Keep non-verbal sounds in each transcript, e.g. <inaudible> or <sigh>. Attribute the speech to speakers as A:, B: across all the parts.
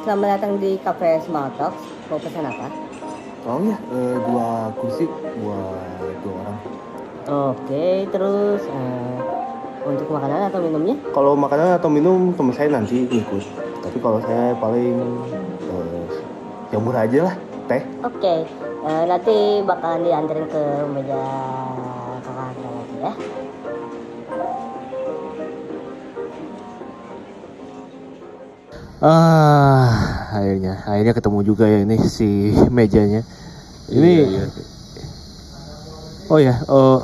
A: selamat datang di Cafe Small Talks. Mau pesan apa?
B: Oh ya, eh, dua kursi buat dua orang.
A: Oke, terus eh, untuk makanan atau minumnya?
B: Kalau makanan atau minum teman saya nanti ikut. Tapi kalau saya paling eh, yang murah aja lah, teh.
A: Oke, eh, nanti bakalan dianterin ke meja
C: Ah, akhirnya, akhirnya ketemu juga ya ini si mejanya. Ini,
D: Iya, iya.
C: oh ya, oh,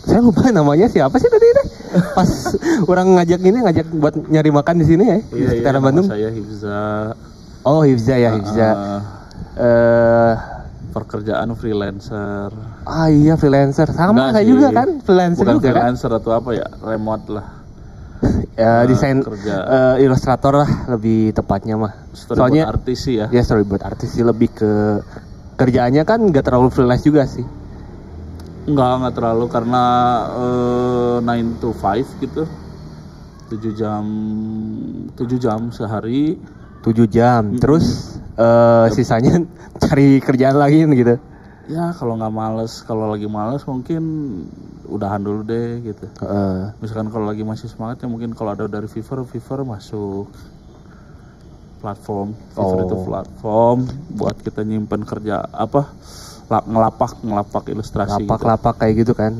C: saya lupa namanya siapa sih tadi teh? Pas orang ngajak ini ngajak buat nyari makan di sini ya, di
D: Iya, iya,
C: sekitaran
D: nama
C: Bandung.
D: saya Hifza.
C: Oh Hifza ya Hifza.
D: Ah,
C: Eh,
D: pekerjaan freelancer.
C: ah iya freelancer, sama saya
D: sih.
C: juga kan freelancer
D: Bukan
C: juga kan?
D: freelancer atau apa ya, remote lah.
C: Ya
D: Ah,
C: desain
D: kerja.
C: eh, ilustrator lah lebih tepatnya mah.
D: Storyboard
C: Soalnya
D: artis sih ya.
C: ya storyboard artis sih lebih ke kerjaannya kan nggak terlalu freelance juga sih.
D: Enggak, enggak terlalu karena eh, 9 to 5 gitu. 7 jam 7 jam sehari.
C: 7 jam. Terus eh, sisanya <laughs> cari kerjaan lagi gitu.
D: Ya, kalau nggak males, kalau lagi males mungkin udahan dulu deh gitu.
C: Heeh.
D: Misalkan kalau lagi masih semangat ya mungkin kalau ada dari Fiverr, Fiverr masuk platform. Fiverr
C: Oh.
D: itu platform buat kita nyimpen kerja apa? la- ngelapak ngelapak ilustrasi.
C: lapak-lapak kayak gitu kan.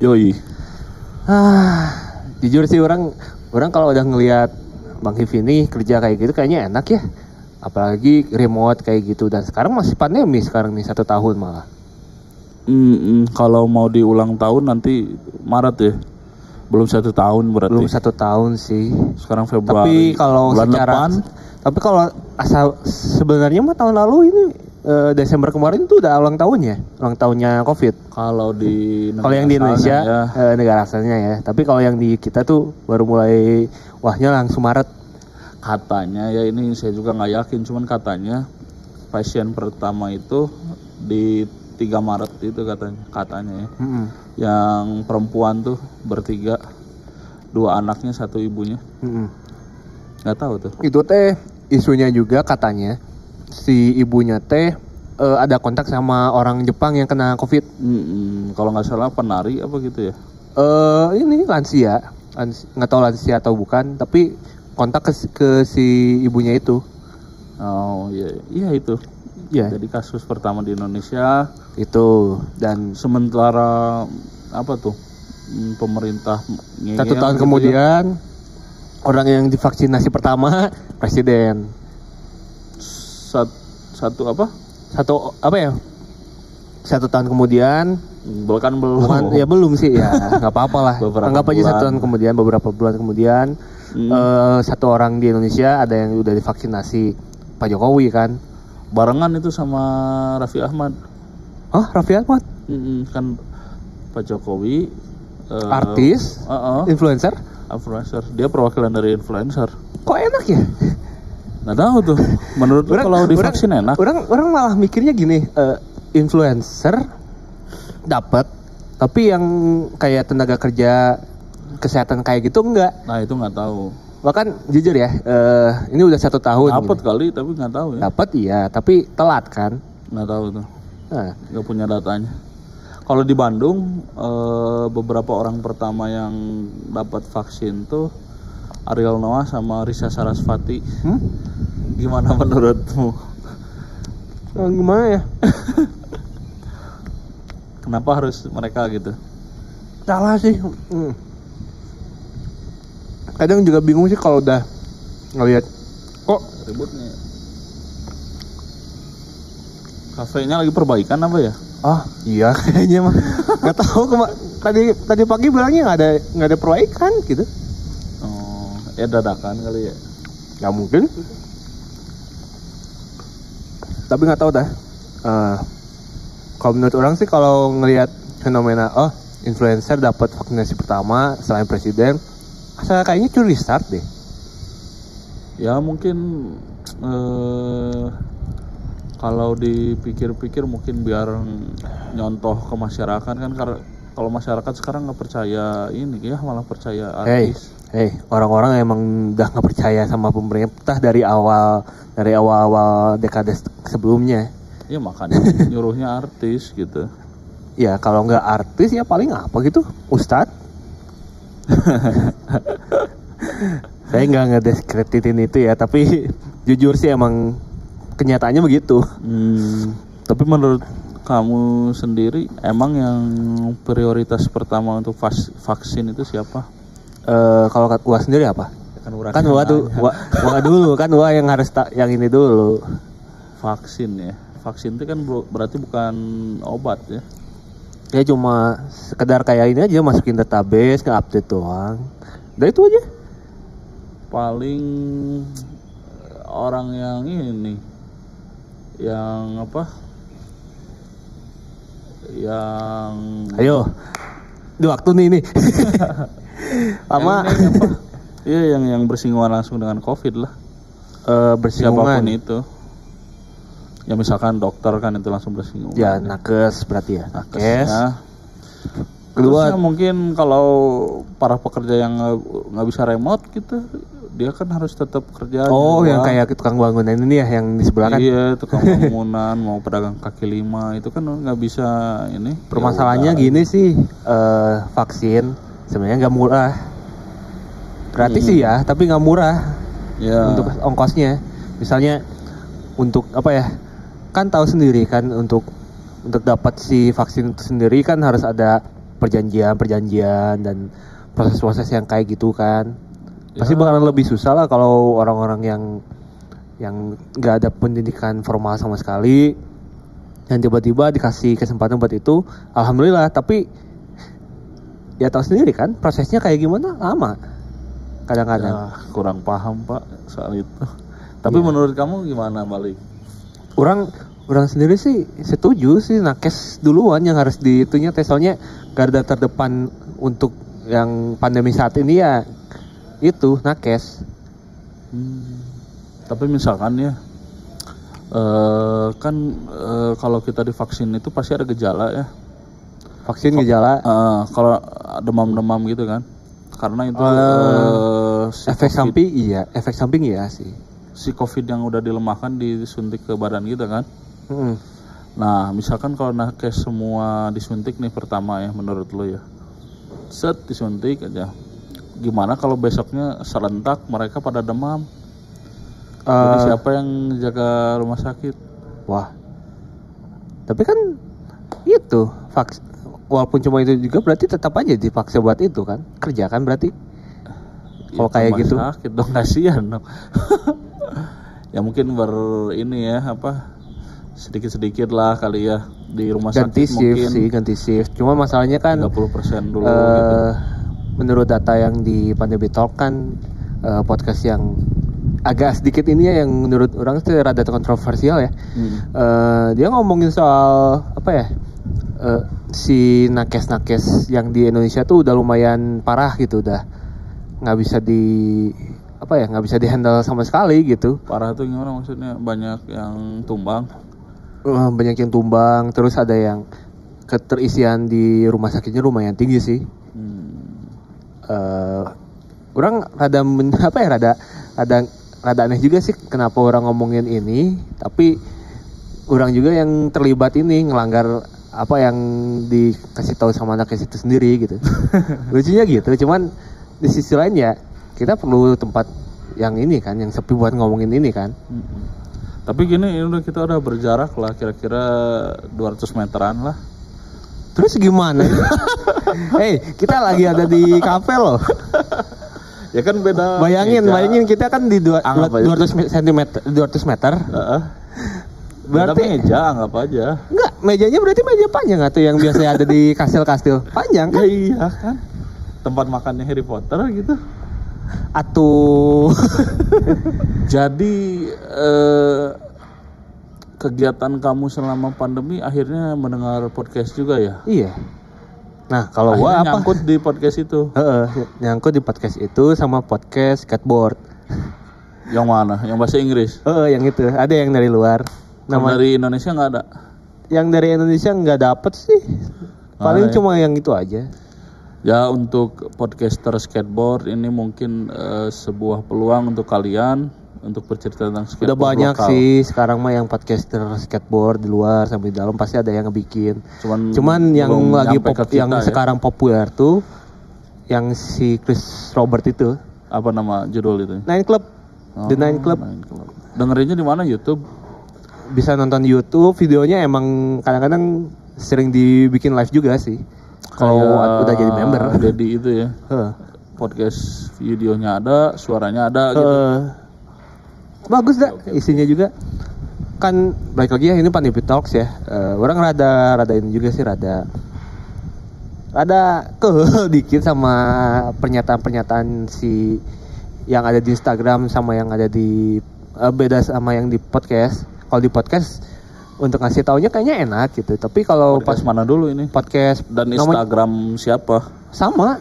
D: Gitu. Yoi.
C: Ah, jujur sih orang orang kalau udah ngelihat Bang Hiv ini kerja kayak gitu kayaknya enak ya. Apalagi remote kayak gitu dan sekarang masih pandemi sekarang nih satu tahun malah.
D: Mm-mm, kalau mau diulang tahun nanti Maret ya. Belum satu tahun berarti.
C: Belum satu tahun sih.
D: Sekarang
C: Tapi
D: Februari.
C: kalau
D: bulan
C: secara
D: depan
C: tapi kalau asal sebenarnya mah tahun lalu ini eh, Desember kemarin itu udah ulang tahunnya, ulang tahunnya Covid.
D: kalau di
C: Kalau yang di Indonesia
D: ya,
C: eh, negara asalnya ya. Tapi kalau yang di kita tuh baru mulai wahnya langsung Maret.
D: Katanya ya ini saya juga nggak yakin cuman katanya pasien pertama itu di 3 Maret itu katanya katanya ya
C: Mm-mm.
D: yang perempuan tuh bertiga dua anaknya satu ibunya
C: Mm-mm.
D: nggak tahu tuh
C: Itu teh isunya juga katanya si ibunya teh eh, ada kontak sama orang Jepang yang kena Covid.
D: Mm-mm, kalau nggak salah penari apa gitu ya
C: Eh ini lansia, Lans- nggak tahu lansia atau bukan, tapi kontak ke, si- ke si ibunya itu.
D: oh iya iya itu
C: Ya,
D: jadi kasus pertama di Indonesia
C: itu dan
D: sementara apa tuh mm, pemerintah
C: satu tahun
D: gitu ya.
C: kemudian orang yang divaksinasi pertama presiden.
D: Sat- satu apa
C: Satu apa ya? Satu tahun kemudian
D: Bukan belum.
C: bukan ya belum sih ya <laughs> nggak apa-apa lah
D: Beberapa
C: anggap aja satu tahun kemudian beberapa bulan kemudian
D: Hmm.
C: eh, satu orang di Indonesia ada yang udah divaksinasi Pak Jokowi kan
D: Barengan itu sama Raffi Ahmad.
C: oh Raffi Ahmad
D: Mm-mm, kan Pak Jokowi eh,
C: artis
D: uh-uh,
C: influencer
D: influencer. Dia perwakilan dari influencer.
C: kok enak ya
D: Nggak tahu tuh. Menurut lu kalau divaksin enak?
C: orang orang malah mikirnya gini eh, influencer dapat tapi yang kayak tenaga kerja kesehatan kayak gitu enggak
D: Nah itu nggak tahu.
C: bahkan jujur ya eh, ini udah satu tahun
D: Dapat kali tapi nggak tahu ya.
C: dapat iya tapi telat kan
D: Nggak tahu tuh.
C: nah,
D: Nggak punya datanya. Kalau di Bandung eh, beberapa orang pertama yang dapat vaksin tuh Ariel Noah sama Risa Sarasvati.
C: hmm?
D: Gimana menurutmu?
C: Eh, gimana ya <laughs>
D: Kenapa harus mereka gitu?
C: salah sih Hmm. Kadang juga bingung sih kalau udah ngelihat kok
D: Ributnya. Kafenya lagi perbaikan apa ya?
C: ah iya kayaknya mah nggak tahu kema- tadi tadi pagi bilangnya nggak ada nggak ada perbaikan gitu
D: Oh, ya dadakan kali ya.
C: nggak mungkin tapi nggak tahu dah Eh, kalau menurut orang sih kalau ngelihat fenomena oh influencer dapat vaksinasi pertama selain presiden asal kayaknya curi start deh
D: Ya mungkin eh kalau dipikir-pikir mungkin biar nyontoh ke masyarakat kan karena kalau masyarakat sekarang nggak percaya ini ya malah percaya artis
C: hei, orang-orang emang udah nggak percaya sama pemerintah dari awal dari awal-awal dekade sebelumnya.
D: ya makanya <laughs> nyuruhnya artis gitu
C: Ya kalau nggak artis ya paling apa gitu, Ustadz. <laughs> Saya nggak ngedeskreditin itu ya, tapi jujur sih emang kenyataannya begitu.
D: Hmm, tapi menurut kamu sendiri emang yang prioritas pertama untuk vaksin itu siapa
C: Eh kalau kat- gua sendiri apa?
D: kan urang
C: Kan gua tuh, gua, gua dulu kan gua yang harus tak yang ini dulu.
D: vaksin ya vaksin itu kan berarti bukan obat ya
C: Ya cuma sekedar kayak ini aja masukin database, nge-update doang. Udah itu aja.
D: paling eh, orang yang ini yang apa yang
C: Ayo. Di waktu nih ini. <laughs>
D: Apa? Iya yang yang bersinggungan langsung dengan covid lah
C: eh bersinggungan.
D: siapa pun itu ya misalkan dokter kan itu langsung bersinggungan
C: Ya nakes berarti ya. Nakes.
D: Terusnya,
C: Kedua-
D: terusnya mungkin kalau para pekerja yang nggak bisa remote gitu dia kan harus tetap kerja
C: Oh, yang
D: luar.
C: kayak tukang bangunan ini ya yang di sebelah kan.
D: iya tukang <laughs> bangunan mau pedagang kaki lima itu kan nggak bisa ini
C: Permasalahannya
D: Ya
C: gini sih, eh vaksin sebenarnya nggak murah. Gratis sih ya, tapi nggak murah
D: ya
C: untuk ongkosnya. Misalnya untuk apa ya? Kan tahu sendiri kan untuk untuk dapat si vaksin itu sendiri kan harus ada perjanjian-perjanjian dan proses-proses yang kayak gitu kan. Pasti
D: Ya.
C: bakalan lebih susah lah kalau orang-orang yang yang nggak ada pendidikan formal sama sekali yang tiba-tiba dikasih kesempatan buat itu alhamdulillah tapi ya tahu sendiri kan prosesnya kayak gimana lama kadang-kadang
D: Ya, kurang paham pak soal itu <laughs> tapi
C: Iya.
D: menurut kamu gimana balik
C: orang orang sendiri sih setuju sih nakes duluan yang harus ditunya tes soalnya garda terdepan untuk yang pandemi saat ini ya itu nakes
D: Hmm, tapi misalkan ya eh kan eh, kalau kita divaksin itu pasti ada gejala ya.
C: Vaksin gejala?
D: Eh, kalau demam-demam gitu kan. Karena itu
C: eh,
D: si
C: efek samping iya efek samping iya sih
D: si covid yang udah dilemahkan disuntik ke badan kita kan
C: Mm-mm.
D: nah misalkan kalau nakes semua disuntik nih pertama ya menurut lo ya set disuntik aja gimana kalau besoknya serentak mereka pada demam Jadi
C: Eh,
D: siapa yang jaga rumah sakit
C: Wah. Tapi kan itu vaks walaupun cuma itu juga berarti tetap aja dipaksa buat itu kan. Kerja kan berarti. Kalau
D: Ya,
C: kayak
D: tambah
C: gitu.
D: sakit dong kasihan dong <laughs> ya mungkin ber ini ya apa sedikit sedikit lah kali ya di rumah
C: Ganti
D: sakit
C: shift
D: mungkin
C: sih, ganti shift. Cuma masalahnya kan
D: 30% dulu
C: eh,
D: gitu.
C: menurut data yang di Pandemi Talk kan eh, podcast yang agak sedikit ini ya yang menurut orang itu rada kontroversial ya.
D: Hmm.
C: Eh, dia ngomongin soal apa ya eh, si nakes-nakes yang di Indonesia tuh udah lumayan parah gitu udah nggak bisa di apa ya nggak bisa dihandle sama sekali gitu.
D: Parah tuh gimana maksudnya? Banyak yang tumbang.
C: Eh, banyak yang tumbang terus ada yang keterisian di rumah sakitnya lumayan tinggi sih.
D: Hmm.
C: eh orang rada men- <laughs> apa ya rada rada rada aneh juga sih kenapa orang ngomongin ini tapi orang juga yang terlibat ini ngelanggar apa yang dikasih tahu sama anak itu sendiri gitu. <laughs> Lucunya gitu cuman di sisi lain ya kita perlu tempat yang ini kan yang sepi buat ngomongin ini kan.
D: Tapi gini ini udah kita udah berjarak lah kira-kira 200 meteran lah.
C: terus gimana Hei <laughs> kita lagi ada di kafe loh
D: Ya kan beda.
C: bayangin
D: meja.
C: bayangin kita kan di dua,
D: aja.
C: 200 cm 200 meter
D: Heeh. <laughs>
C: Berarti-
D: Beda meja anggap aja.
C: Enggak, mejanya berarti meja panjang atau yang biasa ada di kastil-kastil? Panjang
D: Ya
C: kan?
D: iya kan. Tempat makannya Harry Potter gitu.
C: Atuh. <laughs>
D: Jadi eh, kegiatan kamu selama pandemi akhirnya mendengar podcast juga ya?
C: iya. Nah, kalau
D: Akhirnya
C: gua apa?
D: nyangkut di podcast itu.
C: Heeh, nyangkut di podcast itu sama podcast skateboard.
D: Yang mana? Yang bahasa Inggris.
C: Heeh, yang itu. Ada yang dari luar. Nama
D: dari Indonesia nggak ada.
C: yang dari Indonesia nggak dapet sih. Paling
D: Ah, ya.
C: cuma yang itu aja.
D: Ya untuk podcaster skateboard ini mungkin eh, sebuah peluang untuk kalian untuk bercerita tentang skateboard
C: Udah banyak
D: lokal.
C: sih sekarang mah yang podcaster skateboard di luar sampai di dalam pasti ada yang ngebikin.
D: Cuman,
C: Cuman yang lagi pop,
D: kita
C: yang
D: ya.
C: sekarang populer tuh yang si Chris Robert itu
D: apa nama judul itu?
C: Nine Club. The
D: Oh,
C: Nine Club
D: Nine Club. Dengerinnya di mana YouTube?
C: bisa nonton YouTube, videonya emang kadang-kadang sering dibikin live juga sih. Kalau udah jadi member. <laughs>
D: Jadi itu ya. Podcast videonya ada, suaranya ada gitu.
C: Eh, bagus dah isinya juga. Kan balik lagi ya ini Pandemi Talks ya. Eh, orang rada rada ini juga sih rada rada ke <laughs> dikit sama pernyataan-pernyataan si yang ada di Instagram sama yang ada di eh, beda sama yang di podcast. Kalau di podcast untuk ngasih taunya kayaknya enak gitu. Tapi kalau pas
D: mana dulu ini?
C: podcast
D: Dan
C: namanya-
D: Instagram siapa?
C: sama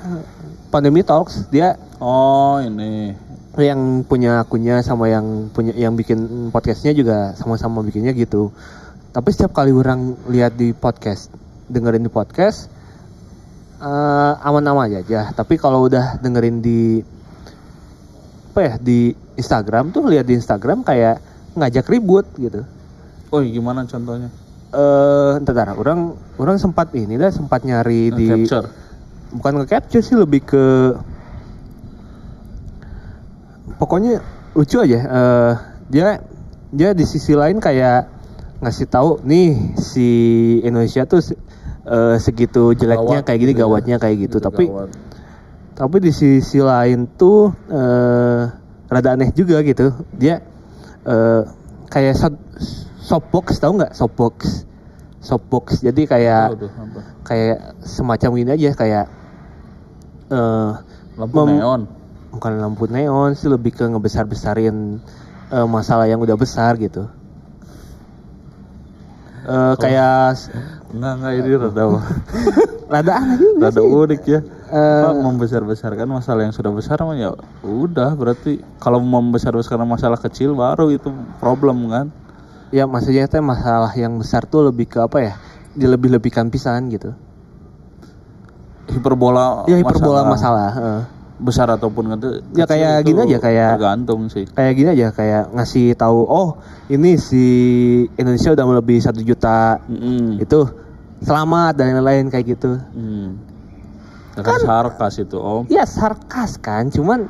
C: Pandemi Talks dia
D: Oh ini.
C: yang punya akunnya sama yang punya yang bikin podcastnya juga sama-sama bikinnya gitu tapi setiap kali orang lihat di podcast dengerin di podcast eh, aman-aman aja aja tapi kalau udah dengerin di apa ya di Instagram tuh lihat di Instagram kayak ngajak ribut gitu
D: Oh gimana contohnya?
C: eh entar orang orang sempat ini dah sempat nyari di
D: Capture.
C: bukan nge-capture sih lebih ke pokoknya lucu aja eh, dia dia di sisi lain kayak ngasih tahu nih si Indonesia tuh eh, segitu jeleknya
D: Gawat
C: kayak gini
D: gitu ya.
C: gawatnya kayak gitu,
D: Gitu,
C: tapi
D: gawat.
C: tapi di sisi lain tuh eh, rada aneh juga gitu dia eh, kayak shopbox tahu nggak shopbox shopbox jadi kayak
D: apa?
C: kayak semacam ini aja kayak eh
D: Lampu
C: mem-
D: neon.
C: bukan lampu neon sih lebih ke ngebesar besarin masalah yang udah besar gitu Eh kayak s-
D: Enggak enggak ini rada <laughs>
C: rada aneh juga
D: rada
C: sih.
D: unik ya.
C: Eh,
D: Apa membesar-besarkan masalah yang sudah besar mah ya udah berarti kalau membesar-besarkan masalah kecil baru itu problem kan.
C: Ya maksudnya teh masalah yang besar tuh lebih ke apa ya dilebih-lebihkan pisan gitu
D: Hiperbola
C: ya hiperbola masalah, eh.
D: besar ataupun kecil
C: Ya, kayak
D: itu
C: gini aja, kayak-
D: tergantung sih.
C: kayak gini aja kayak ngasih tahu oh ini si Indonesia udah melebihi satu juta
D: Mm-mm.
C: itu selamat dan lain-lain kayak gitu
D: Hmm. Ya kan sarkas itu om.
C: ya sarkas kan cuman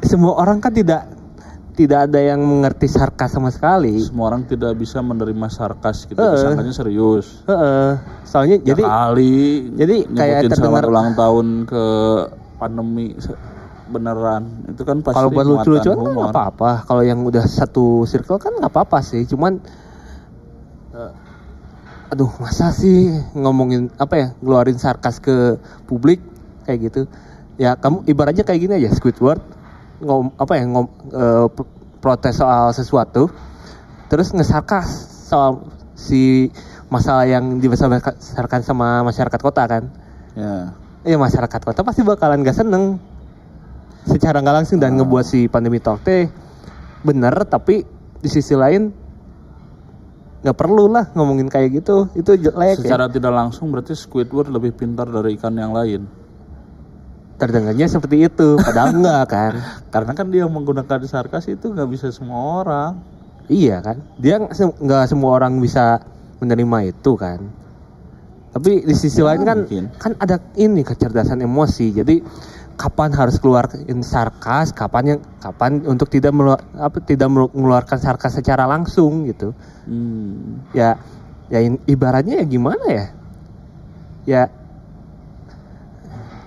C: semua orang kan tidak tidak ada yang mengerti sarkas sama sekali.
D: Semua orang tidak bisa menerima sarkas gitu. Disangkanya serius.
C: Heeh. soalnya
D: Ya
C: jadi
D: kali
C: jadi kayak terdengar-
D: ulang tahun ke pandemi beneran. Itu kan pasti
C: kalau buat lucu-lucuan kan nggak apa-apa. Kalau yang udah satu circle kan nggak apa-apa sih. Cuman eh, aduh masa sih ngomongin apa ya ngeluarin sarkas ke publik kayak gitu? Ya kamu ibaratnya kayak gini aja Squidward ngom apa ya ngom p- protes soal sesuatu terus ngesarkas soal si masalah yang dibesar-besarkan sama masyarakat kota kan
D: Ya.
C: ya masyarakat kota pasti bakalan gak seneng secara nggak langsung dan ngebuat si pandemi talk teh bener tapi di sisi lain nggak perlu lah ngomongin kayak gitu itu jelek ya.
D: Secara tidak langsung berarti Squidward lebih pintar dari ikan yang lain.
C: Terdengarnya seperti itu padahal enggak kan. <laughs>
D: Karena kan dia menggunakan sarkas itu nggak bisa semua orang.
C: iya kan. Dia nggak se- nggak semua orang bisa menerima itu kan. Tapi di sisi
D: Ya,
C: lain kan
D: mungkin.
C: kan ada ini kecerdasan emosi. Jadi kapan harus keluar sarkas? Kapan yang kapan untuk tidak melu- apa tidak mengeluarkan sarkas secara langsung gitu.
D: Hmm.
C: ya ya ibaratnya ya gimana ya? Ya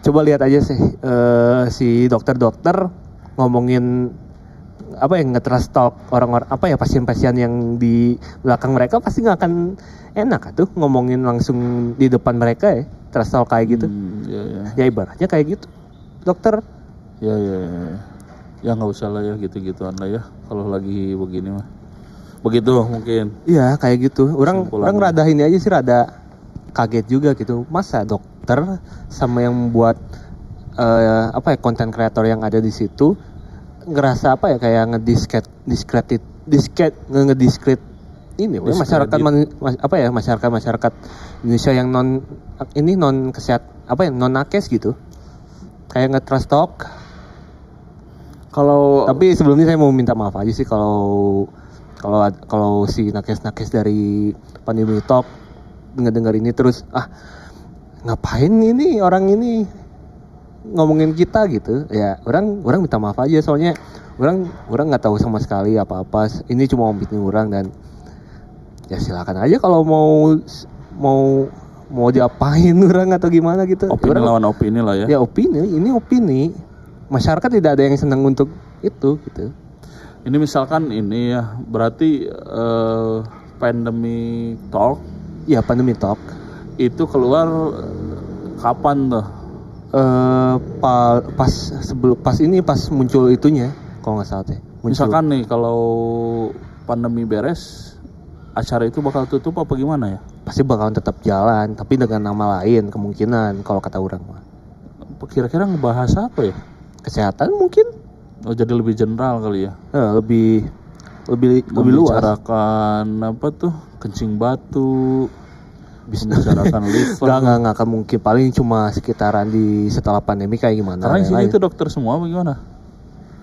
C: coba lihat aja sih eh, si dokter-dokter ngomongin apa yang nge-trust talk orang-orang apa ya pasien-pasien yang di belakang mereka pasti nggak akan enak tuh ngomongin langsung di depan mereka ya trust talk kayak gitu
D: Hmm, ya, ya.
C: ya ibaratnya kayak gitu dokter
D: Ya, ya, ya. ya. Ya nggak usah lah ya gitu-gituan lah ya. Kalau lagi begini mah. Begitu mungkin.
C: Iya kayak gitu. Orang orang rada ini aja sih rada kaget juga gitu. Masa dokter sama yang membuat eh, apa ya konten kreator yang ada di situ ngerasa apa ya kayak ngediskret diskredit disket ngediskret ini we, masyarakat man- mas- apa ya masyarakat masyarakat Indonesia yang non ini non kesehat apa ya non nakes gitu kayak nge-trust talk
D: Kalau
C: tapi sebelumnya saya mau minta maaf aja sih kalau kalau kalau si nakes nakes dari pandemi talk dengar dengar ini terus ah ngapain ini orang ini ngomongin kita? Gitu. Ya orang orang minta maaf aja soalnya orang orang nggak tahu sama sekali apa apa ini cuma opini orang dan ya silakan aja kalau mau mau mau diapain <laughs> orang atau gimana gitu.
D: Opini
C: Orang-
D: lawan opini lah ya.
C: ya opini ini opini. Masyarakat tidak ada yang senang untuk itu gitu.
D: Ini misalkan ini ya berarti eh, pandemi talk
C: ya pandemi talk
D: itu keluar eh, kapan tuh?
C: eh pa- pas sebelum pas ini pas muncul itunya kalau nggak salah teh muncul.
D: Misalkan nih kalau pandemi beres acara itu bakal tutup apa gimana ya?
C: pasti bakalan tetap jalan tapi dengan nama lain kemungkinan kalau kata orang mah
D: Kira-kira ngebahas apa ya?
C: kesehatan mungkin
D: Oh jadi lebih general kali ya.
C: eh, lebih lebih lebih luas
D: Membicarakan apa tuh? Kencing batu. Bisa membicarakan <laughs> liver.
C: nggak nggak nggak akan mungkin paling cuma sekitaran di setelah pandemi kayak gimana
D: Karena isinya
C: lain.
D: itu dokter semua bagaimana?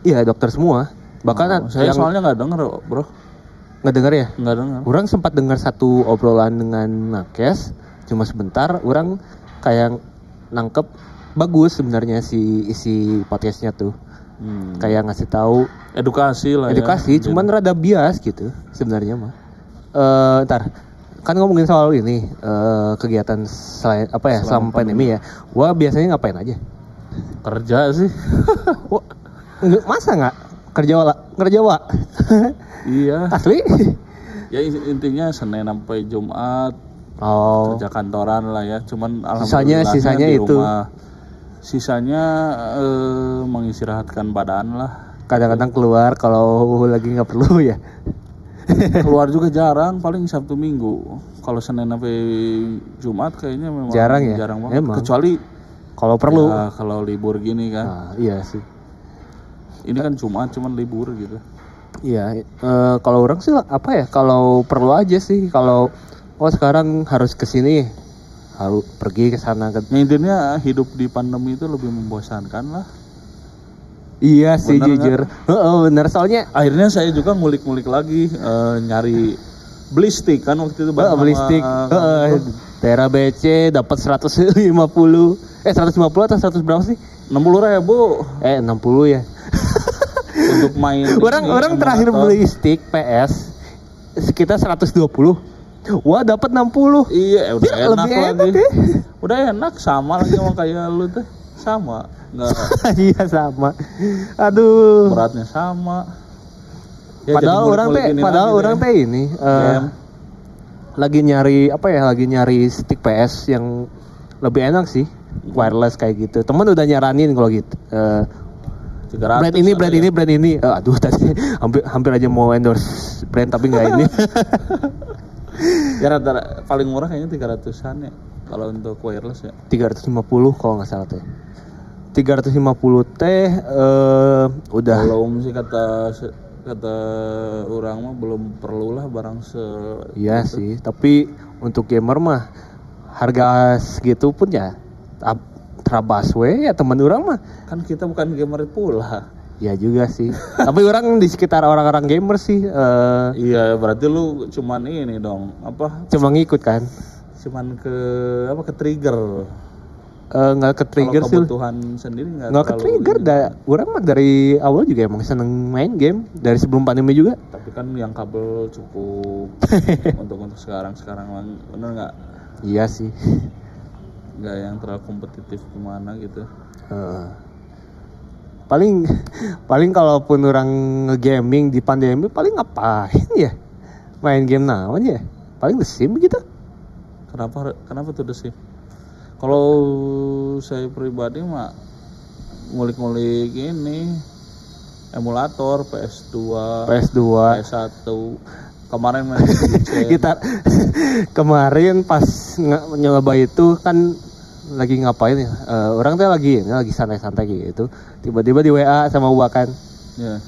C: iya dokter semua bahkan
D: Oh, saya
C: yang
D: soalnya nggak denger bro,
C: nggak dengar ya
D: nggak denger.
C: Orang sempat dengar satu obrolan dengan Nakes, cuma sebentar. Orang kayak nangkep bagus sebenarnya si isi podcastnya tuh.
D: Hmm.
C: Kayak ngasih tahu
D: Edukasi lah ya.
C: edukasi, cuman rada bias gitu sebenarnya mah. Eh, ntar kan ngomongin soal ini eh, kegiatan selain apa ya selama, pandemi ya. Wah biasanya ngapain aja?
D: kerja sih. <laughs>
C: Wah, masa nggak kerja wala kerja wa <laughs>
D: iya.
C: asli? <laughs>
D: Ya in- intinya Senin sampai Jumat
C: Oh,
D: kerja kantoran lah ya. Cuman
C: Sisanya-
D: alhamdulillahnya
C: sisanya
D: di
C: itu.
D: rumah. Sisanya eh, mengistirahatkan badan lah.
C: kadang-kadang keluar kalau lagi nggak perlu ya. <laughs>
D: Keluar juga jarang, paling Sabtu Minggu. Kalau Senin sampai Jumat kayaknya memang
C: Jarang ya?
D: Jarang banget.
C: Emang.
D: Kecuali
C: Kalau perlu.
D: ya, kalau libur gini kan.
C: Nah, iya sih.
D: Ini kan Jumat cuman libur gitu.
C: Iya, eh, kalau orang sih apa ya? Kalau perlu aja sih. Kalau oh sekarang harus ke harus pergi ke sana ke.
D: Ya, intinya hidup di pandemi itu lebih membosankan lah.
C: Iya sih
D: Bener
C: jujur. Heeh, bener soalnya
D: Akhirnya saya juga ngulik-ngulik lagi eh, nyari beli stick kan waktu itu bareng
C: beli stick. Heeh, Tera BC dapat 150. Eh 150 atau 100 berapa sih?
D: 60 ribu
C: Eh 60 ya.
D: untuk main <laughs>
C: orang
D: ini,
C: orang terakhir beli stick PS sekitar 120. Wah, dapat 60.
D: Iya, udah
C: Ya,
D: enak
C: lebih
D: lagi. <laughs>
C: enak ya.
D: Udah enak sama lagi sama kayak lu tuh. Sama. Nggak <laughs>
C: Iya sama. Aduh.
D: beratnya sama. Ya,
C: padahal orang teh padahal
D: lagi
C: orang teh ini eh,
D: Game.
C: lagi nyari apa ya lagi nyari stick PS yang lebih enak sih wireless kayak gitu teman udah nyaranin kalau gitu Eh,
D: 300
C: brand ini brand ini brand ini Eh, aduh <laughs> tadi hampir hampir aja mau endorse brand tapi nggak ini
D: Ya rata paling murah kayaknya 300-an ya. Kalau untuk wireless ya.
C: 350 kalau nggak salah teh 350 teh eh udah
D: Belum sih kata kata orang mah belum perlu lah barang se
C: iya sih tapi untuk gamer mah harga segitu pun ya terabas we ya teman orang mah
D: kan kita bukan gamer pula.
C: Ya juga sih. <laughs> Tapi orang di sekitar orang-orang gamer sih eh
D: Iya, berarti lu cuman ini dong, apa?
C: cuma ngikut kan.
D: Cuman ke apa ke trigger.
C: Eh, nggak ke trigger sih.
D: kebutuhan sendiri nggak
C: Nggak ke trigger dah. Orang mah dari awal juga emang seneng main game dari sebelum pandemi juga.
D: Tapi kan yang kabel cukup <laughs> untuk untuk sekarang sekarang bener nggak
C: Iya sih.
D: nggak yang terlalu kompetitif gimana gitu.
C: Heeh. Paling paling kalaupun orang ngegaming di pandemi paling ngapain ya? Main game naon ya? Paling The Sim gitu.
D: Kenapa kenapa tuh sih? Kalau saya pribadi mah ngulik-ngulik ini emulator PS2,
C: PS2
D: PS1 kemarin main <laughs>
C: kita kemarin pas nyoba itu kan lagi ngapain ya Eh, orang tuh lagi ini lagi santai-santai gitu tiba-tiba di WA sama gua kan
D: Ya.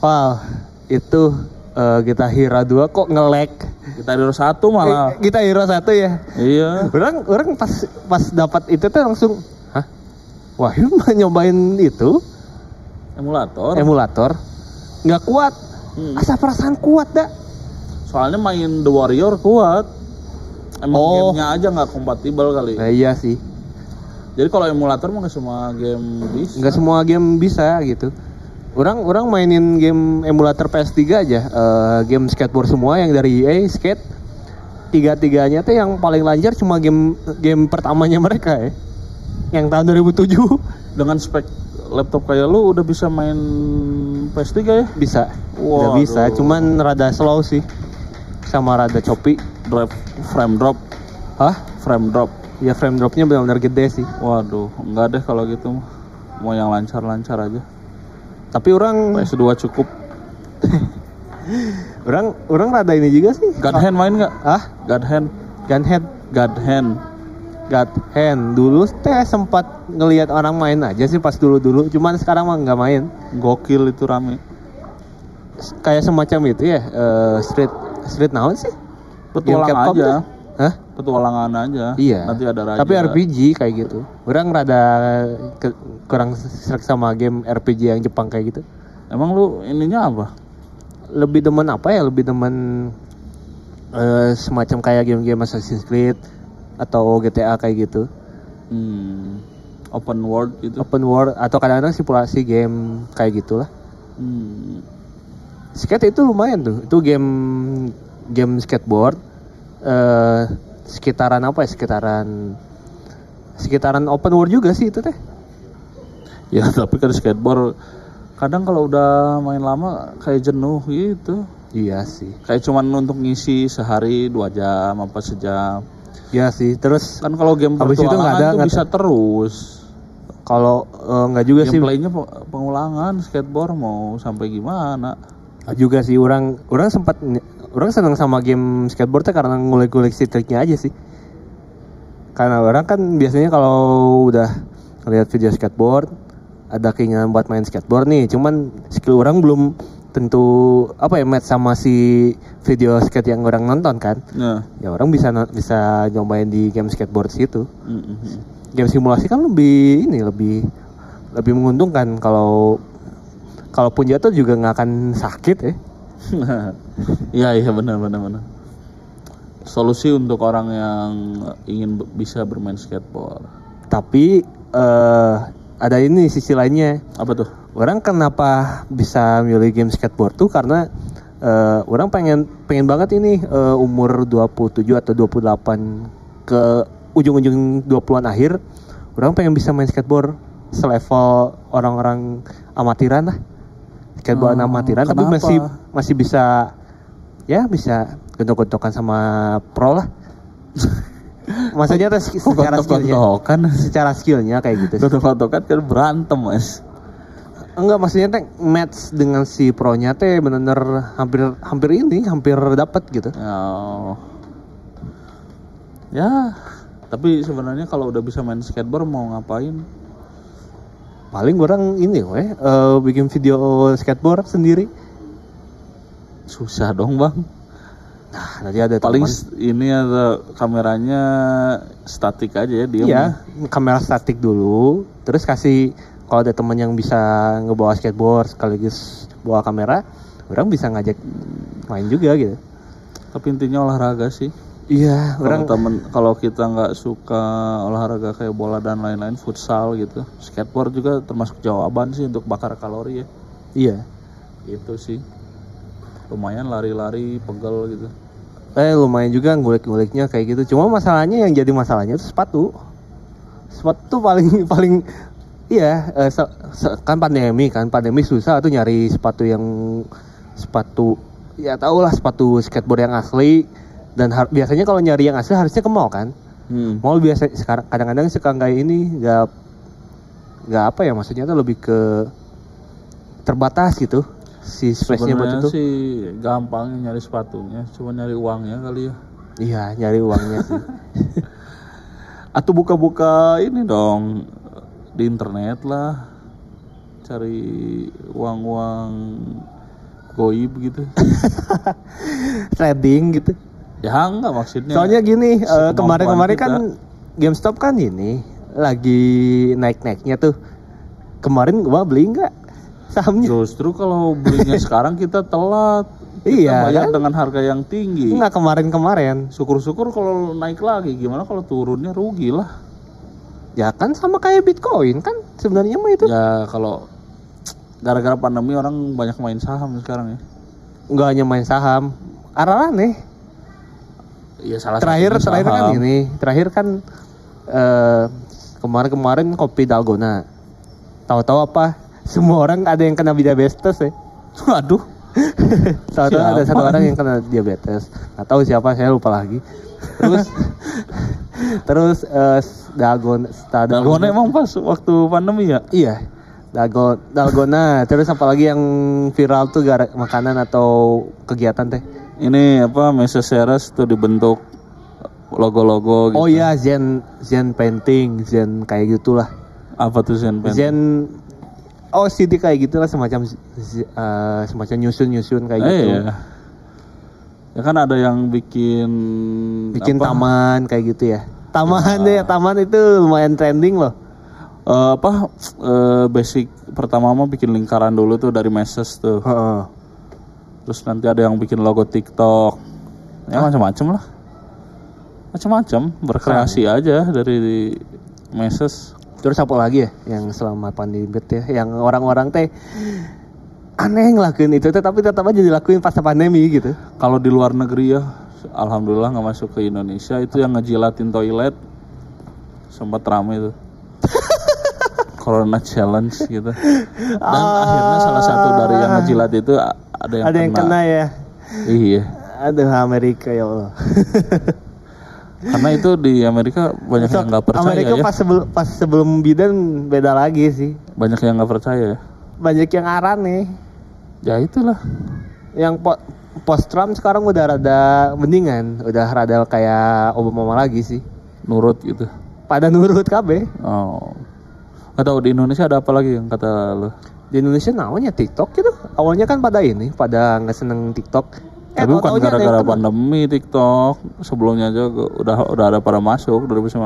C: Pal itu eh, kita Hero 2 kok nge-lag.
D: Kita Hero satu malah.
C: Eh, kita Hero 1 ya.
D: Iya.
C: Orang orang pas pas dapat itu tuh langsung, hah? Mah nyobain itu
D: Emulator.
C: emulator nggak kuat.
D: Hmm.
C: Asa perasaan kuat dah.
D: Soalnya main The Warrior kuat. Emang
C: Oh.
D: gamenya aja nggak kompatibel kali.
C: Nah, iya sih.
D: Jadi kalau emulator mah nggak semua game bisa.
C: Nggak semua game bisa gitu. Orang orang mainin game emulator PS3 aja, eh, game skateboard semua yang dari EA skate. Tiga-tiganya tuh yang paling lancar cuma game game pertamanya mereka ya. Yang tahun 2007
D: Dengan spek laptop kayak lu udah bisa main PS3 ya?
C: bisa. Udah
D: Waduh.
C: bisa, cuman rada slow sih. Sama rada choppy.
D: Drive frame drop,
C: Hah?
D: frame drop.
C: Ya frame dropnya benar-benar gede sih.
D: Waduh, enggak deh kalau gitu. Mau yang lancar-lancar aja.
C: Tapi orang
D: PS2 cukup. <laughs>
C: orang orang rada ini juga sih.
D: God Hand main nggak?
C: Ah,
D: God Hand,
C: Gunhead
D: God Hand.
C: God Hand dulu teh sempat ngelihat orang main aja sih pas dulu-dulu, cuman sekarang mah nggak main.
D: Gokil itu rame.
C: Kayak semacam itu ya, eh, street street naon sih? Game
D: Petualang
C: Capcom
D: aja.
C: tuh? Hah?
D: Petualangan aja.
C: Iya.
D: Nanti ada raja.
C: Tapi RPG kayak gitu. Orang rada ke- kurang serak sama game RPG yang Jepang kayak gitu.
D: Emang lu ininya apa?
C: Lebih demen apa ya? Lebih demen eh, semacam kayak game-game Assassin's Creed atau GTA kayak gitu.
D: Hmm, open world gitu.
C: Open world atau kadang-kadang simulasi game kayak gitulah.
D: Hmm.
C: Skate itu lumayan tuh. Itu game game skateboard eh sekitaran apa ya? Sekitaran sekitaran open world juga sih itu teh.
D: Ya <laughs> tapi kan skateboard kadang kalau udah main lama kayak jenuh gitu.
C: Iya sih.
D: Kayak cuman untuk ngisi sehari dua jam apa sejam.
C: Iya sih. Terus
D: Kan kalau game
C: Habis itu nggak ada-
D: tuh
C: nggak
D: bisa terus.
C: kalau eh, nggak juga sih
D: Gameplaynya pe- pengulangan skateboard mau sampai gimana?
C: juga sih orang orang sempat orang senang sama game skateboard teh karena ngulik-ngulik si triknya aja sih. Karena orang kan biasanya kalau udah ngeliat video skateboard ada keinginan buat main skateboard nih, cuman skill orang belum tentu apa ya match sama si video skate yang orang nonton kan.
D: Nah,
C: Ya orang bisa bisa nyobain di game skateboard situ.
D: mm, mm, mm.
C: game simulasi kan lebih ini lebih lebih menguntungkan kalau kalaupun jatuh juga nggak akan sakit ya <laughs>
D: Iya iya benar benar benar. Solusi untuk orang yang ingin bisa bermain skateboard.
C: tapi eh ada ini sisi lainnya
D: Apa tuh?
C: orang kenapa bisa milih game skateboard tuh karena eh, orang pengen pengen banget ini eh, umur 27 atau 28 ke ujung-ujung 20-an akhir orang pengen bisa main skateboard selevel orang-orang amatiran lah skateboard
D: Oh,
C: amatiran tapi
D: kenapa?
C: masih masih bisa ya bisa gontok-gontokan sama pro lah <laughs> maksudnya sk- secara skillnya
D: Gontok-gontokan.
C: secara skillnya kayak gitu
D: Gontok-gontokan kan berantem mas.
C: Enggak maksudnya teh match dengan si pro-nya teh bener-bener hampir hampir ini hampir dapat gitu.
D: Oh. Ya, tapi sebenarnya kalau udah bisa main skateboard mau ngapain?
C: Paling orang ini weh eh, bikin video skateboard sendiri.
D: Susah dong bang.
C: Nah, nanti ada
D: Paling
C: teman.
D: ini ada kameranya statik aja ya dia.
C: iya, kamera statik dulu, terus kasih kalau ada teman yang bisa ngebawa skateboard sekaligus bawa kamera, orang bisa ngajak main juga gitu.
D: Tapi intinya olahraga sih.
C: Iya,
D: Kalau
C: orang
D: temen kalau kita nggak suka olahraga kayak bola dan lain-lain, futsal gitu, skateboard juga termasuk jawaban sih untuk bakar kalori ya.
C: iya.
D: Itu sih. Lumayan lari-lari, pegel gitu.
C: Eh lumayan juga ngulik-nguliknya kayak gitu. Cuma masalahnya yang jadi masalahnya itu sepatu. Sepatu tuh paling <laughs> paling iya eh, se- se- kan pandemi kan pandemi susah tuh nyari sepatu yang sepatu ya tau lah sepatu skateboard yang asli dan har- biasanya kalau nyari yang asli harusnya ke mall kan.
D: Hmm.
C: Mall biasa sekarang kadang-kadang suka kayak ini nggak nggak apa ya maksudnya tuh lebih ke terbatas gitu si space-nya buat itu.
D: sih gampang nyari sepatunya, cuma nyari uangnya kali ya.
C: Iya nyari uangnya sih. <laughs>
D: Atau buka-buka ini dong di internet lah, cari uang-uang goib gitu <laughs>
C: trading gitu.
D: Ya enggak maksudnya
C: Soalnya gini, eh, kemarin-kemarin kan GameStop kan ini lagi naik-naiknya tuh. Kemarin gua beli nggak sahamnya?
D: justru kalau belinya <laughs> sekarang kita telat kita
C: Iya,
D: bayar
C: kan?
D: dengan harga yang tinggi
C: Nggak kemarin-kemarin.
D: syukur-syukur kalau naik lagi gimana kalau turunnya rugi lah
C: Ya kan sama kayak Bitcoin kan sebenarnya mah itu.
D: ya kalau gara-gara pandemi orang banyak main saham sekarang ya
C: Nggak hanya main saham. Arah aneh.
D: Ya salah
C: Terakhir
D: satunya
C: terakhir kan ini, terakhir kan eh, kemarin-kemarin kopi dalgona. Tahu-tahu apa? <laughs> Semua orang ada yang kena diabetes ya.
D: aduh <laughs>
C: Tahu-tahu ada satu orang yang kena diabetes. Nggak tahu siapa, saya lupa lagi. Terus <laughs> terus eh, dalgona, sta-
D: dalgona emang pas waktu pandemi ya
C: Iya. Dalgo, dalgona, terus apalagi yang viral tuh gara makanan atau kegiatan teh.
D: Ini apa Mesa Seres tuh dibentuk logo-logo gitu.
C: Oh iya, Zen Zen painting, Zen kayak gitulah.
D: apa tuh Zen Pen?
C: Zen Oh, CD kayak gitulah semacam eh, semacam nyusun-nyusun kayak
D: Eh,
C: gitu.
D: iya. Ya kan ada yang bikin
C: Bikin
D: apa,
C: taman kayak gitu ya. Taman deh, taman itu lumayan trending loh.
D: eh, apa eh, basic pertama mah bikin lingkaran dulu tuh dari meses tuh.
C: Heeh.
D: Terus nanti ada yang bikin logo TikTok. Ya macam-macam lah. Macam-macam, berkreasi aja dari meses.
C: Terus apa lagi ya yang selama pandemi ya, yang orang-orang teh aneh ngelakuin itu tapi tetap aja dilakuin pas pandemi gitu.
D: Kalau di luar negeri ya, alhamdulillah nggak masuk ke Indonesia itu yang ngejilatin toilet sempat rame tuh. <laughs> Corona challenge gitu. Dan akhirnya salah satu dari yang ngejilat itu ada yang
C: ada yang kena ya.
D: Iya.
C: Aduh Amerika ya Allah. <laughs>
D: Karena itu di Amerika banyak yang nggak percaya
C: Amerika
D: ya.
C: pas sebelum pas sebelum Biden beda lagi sih.
D: Banyak yang nggak percaya ya.
C: Banyak yang arah nih.
D: Ya itulah.
C: Yang po- post Trump sekarang udah rada mendingan, udah rada kayak Obama lagi sih.
D: Nurut gitu.
C: Pada nurut KB.
D: Oh. Gak tahu di Indonesia ada apa lagi yang kata lo?
C: Di Indonesia namanya TikTok gitu. Awalnya kan pada ini, pada nggak seneng TikTok.
D: Tapi bukan gara-gara pandemi TikTok. Sebelumnya aja udah udah ada pada masuk 2019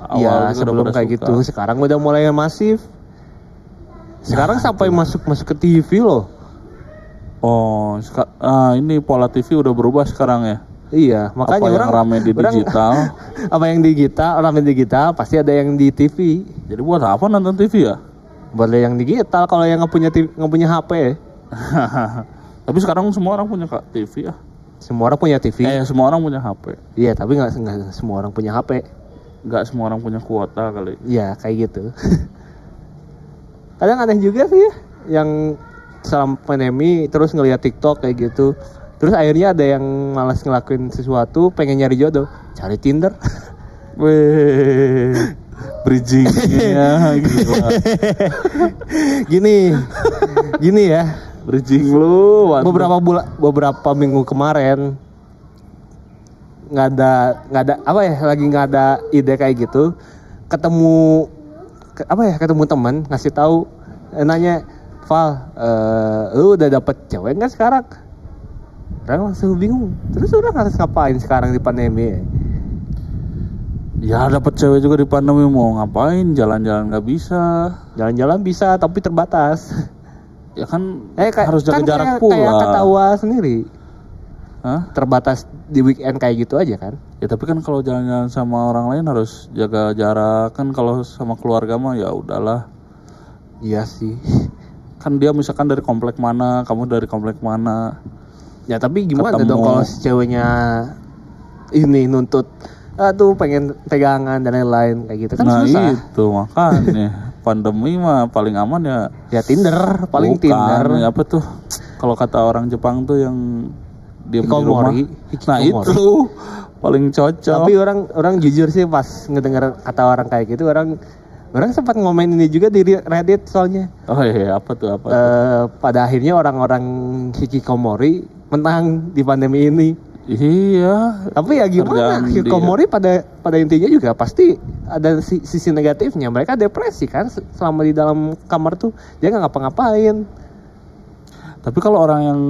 D: awal
C: Iya, sebelum kayak
D: suka.
C: gitu. Sekarang udah mulai masif. Sekarang sampai masuk masuk ke TV loh.
D: Oh, ah, ini pola TV udah berubah sekarang ya.
C: Iya, makanya
D: Apa yang
C: orang
D: rame di
C: orang-
D: digital? <laughs>
C: apa yang digital, rame digital pasti ada yang di TV.
D: Jadi buat apa nonton TV ya?
C: Boleh yang digital kalau yang nggak punya TV, nggak punya HP. <laughs>
D: Tapi sekarang semua orang punya Kak, TV ya.
C: Semua orang punya TV.
D: Eh, semua orang punya HP.
C: Iya, tapi nggak nggak semua orang punya HP.
D: Nggak semua orang punya kuota kali.
C: Iya, kayak gitu. <laughs> Kadang aneh juga sih ya, yang selama pandemi terus ngeliat TikTok kayak gitu. Terus akhirnya ada yang malas ngelakuin sesuatu, pengen nyari jodoh, cari Tinder. <laughs>
D: Weh, bridgingnya <laughs> gila.
C: gini, gini ya.
D: Bridging lu, waduh.
C: Beberapa bulan, beberapa minggu kemarin nggak ada nggak ada apa ya lagi nggak ada ide kayak gitu ketemu ke- apa ya ketemu teman ngasih tahu eh, nanya Val eh, lu udah dapet cewek nggak sekarang orang langsung bingung terus orang harus ngapain sekarang di pandemi
D: Ya dapat cewek juga di pandemi mau ngapain? Jalan-jalan nggak bisa.
C: jalan-jalan bisa tapi terbatas
D: Ya kan
C: eh kayak
D: harus jaga
C: kan
D: jarak
C: kayak,
D: pula.
C: kayak ketawa sendiri
D: Hah?
C: terbatas di weekend kayak gitu aja kan
D: Ya tapi kan kalau jalan-jalan sama orang lain harus jaga jarak kan kalau sama keluarga mah ya udahlah.
C: iya sih
D: Kan dia misalkan dari komplek mana, kamu dari komplek mana.
C: Ya tapi gimana
D: Ketemu.
C: dong kalau si ceweknya ini nuntut aduh pengen pegangan dan lain-lain kayak gitu kan
D: nah
C: susah.
D: itu makanya pandemi mah paling aman ya.
C: Ya Tinder, paling
D: Bukan,
C: Tinder.
D: ya apa tuh? Kalau kata orang Jepang tuh yang diem di rumah. Nah itu paling cocok.
C: Tapi orang orang jujur sih pas ngedenger kata orang kayak gitu orang orang sempat ngomen ini juga di Reddit soalnya.
D: Oh iya apa tuh apa? tuh?
C: Eh, pada akhirnya orang-orang hikikomori menang di pandemi ini.
D: Iya.
C: Tapi ya gimana? Hikikomori pada pada intinya juga pasti ada si- sisi negatifnya. Mereka depresi kan se- selama di dalam kamar tuh dia nggak ngapa-ngapain.
D: Tapi kalau orang yang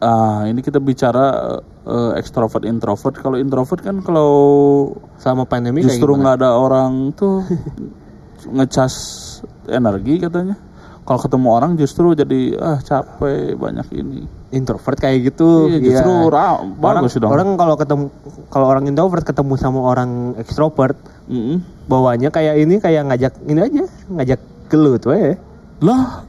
D: ah ini kita bicara eh, extrovert introvert. Kalau introvert kan kalau
C: Sama pandemi
D: justru nggak ada orang tuh <laughs> ngecas energi katanya. Kalau ketemu orang justru jadi ah capek banyak ini.
C: Introvert kayak gitu.
D: Iya, justru
C: Iya.
D: ra-
C: orang,
D: dong.
C: Orang kalau ketemu kalau orang introvert ketemu sama orang ekstrovert,
D: Mm-mm.
C: bawanya kayak ini kayak ngajak ini aja, ngajak gelut we.
D: Lah,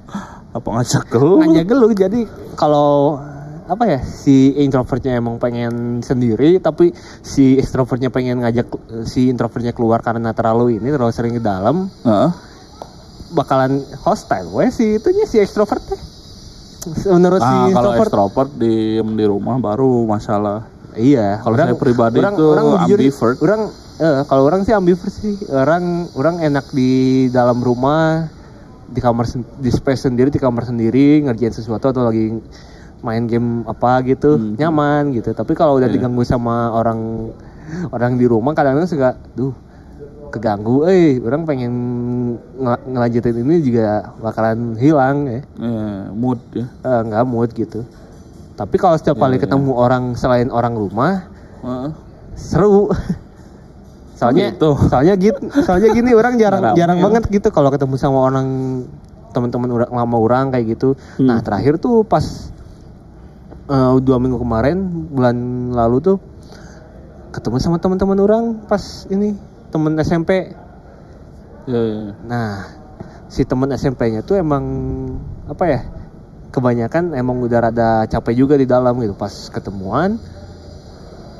D: apa ngajak lu?
C: Ngajak gelut jadi kalau apa ya si introvertnya emang pengen sendiri tapi si extrovertnya pengen ngajak si introvertnya keluar karena terlalu ini terlalu sering di dalam
D: Heeh.
C: bakalan hostile we si itunya si extrovert menurut si
D: Ah, kalau extrovert diem di rumah baru masalah.
C: Iya,
D: Kalau saya pribadi tuh
C: jujur,
D: ambivert.
C: Orang eh, kalau orang sih ambivert sih. Orang orang enak di dalam rumah di kamar di space sendiri di kamar sendiri ngerjain sesuatu atau lagi main game apa gitu
D: Hmm.
C: nyaman gitu. Tapi kalau udah
D: Iya.
C: diganggu sama orang orang di rumah kadang-kadang suka duh keganggu eh orang pengen ngel- ngelanjutin ini juga bakalan hilang ya
D: Eh, mood ya.
C: Eh, nggak mood gitu tapi kalau setiap kali
D: iya.
C: ketemu orang selain orang rumah
D: Heeh.
C: seru <laughs> soalnya
D: Gitu.
C: soalnya gitu soalnya gini orang jarang jarang
D: ya.
C: banget gitu kalau ketemu sama orang teman-teman orang lama orang kayak gitu
D: Hmm.
C: nah terakhir tuh pas eh, dua minggu kemarin bulan lalu tuh ketemu sama teman-teman orang pas ini temen SMP
D: Ya, ya, ya.
C: nah si temen SMP-nya tuh emang apa ya kebanyakan emang udah rada capek juga di dalam gitu pas ketemuan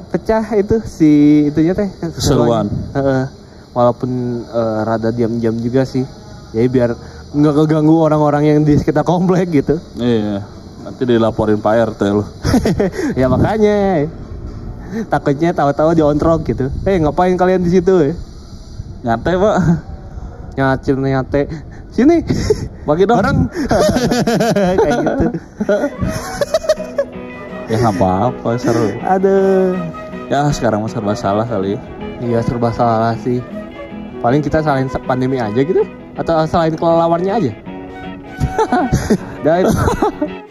C: pecah itu si itunya teh
D: Keseruan.
C: Walaupun eh, rada diam-diam juga sih jadi biar nggak keganggu orang-orang yang di sekitar komplek gitu
D: Iya. Nanti dilaporin Pak RT lu. <laughs>
C: ya makanya takutnya tahu-tahu diontrok gitu eh ngapain kalian di situ ya
D: Nyate, Pak.
C: nyate nyate sini
D: Bagi dong.
C: orang <laughs> kayak gitu
D: Ya nggak apa-apa, seru.
C: aduh
D: Ya sekarang mah serba salah kali. ya.
C: iya serba salah sih paling kita salahin pandemi aja gitu atau salahin kelelawannya aja <laughs> guys <laughs>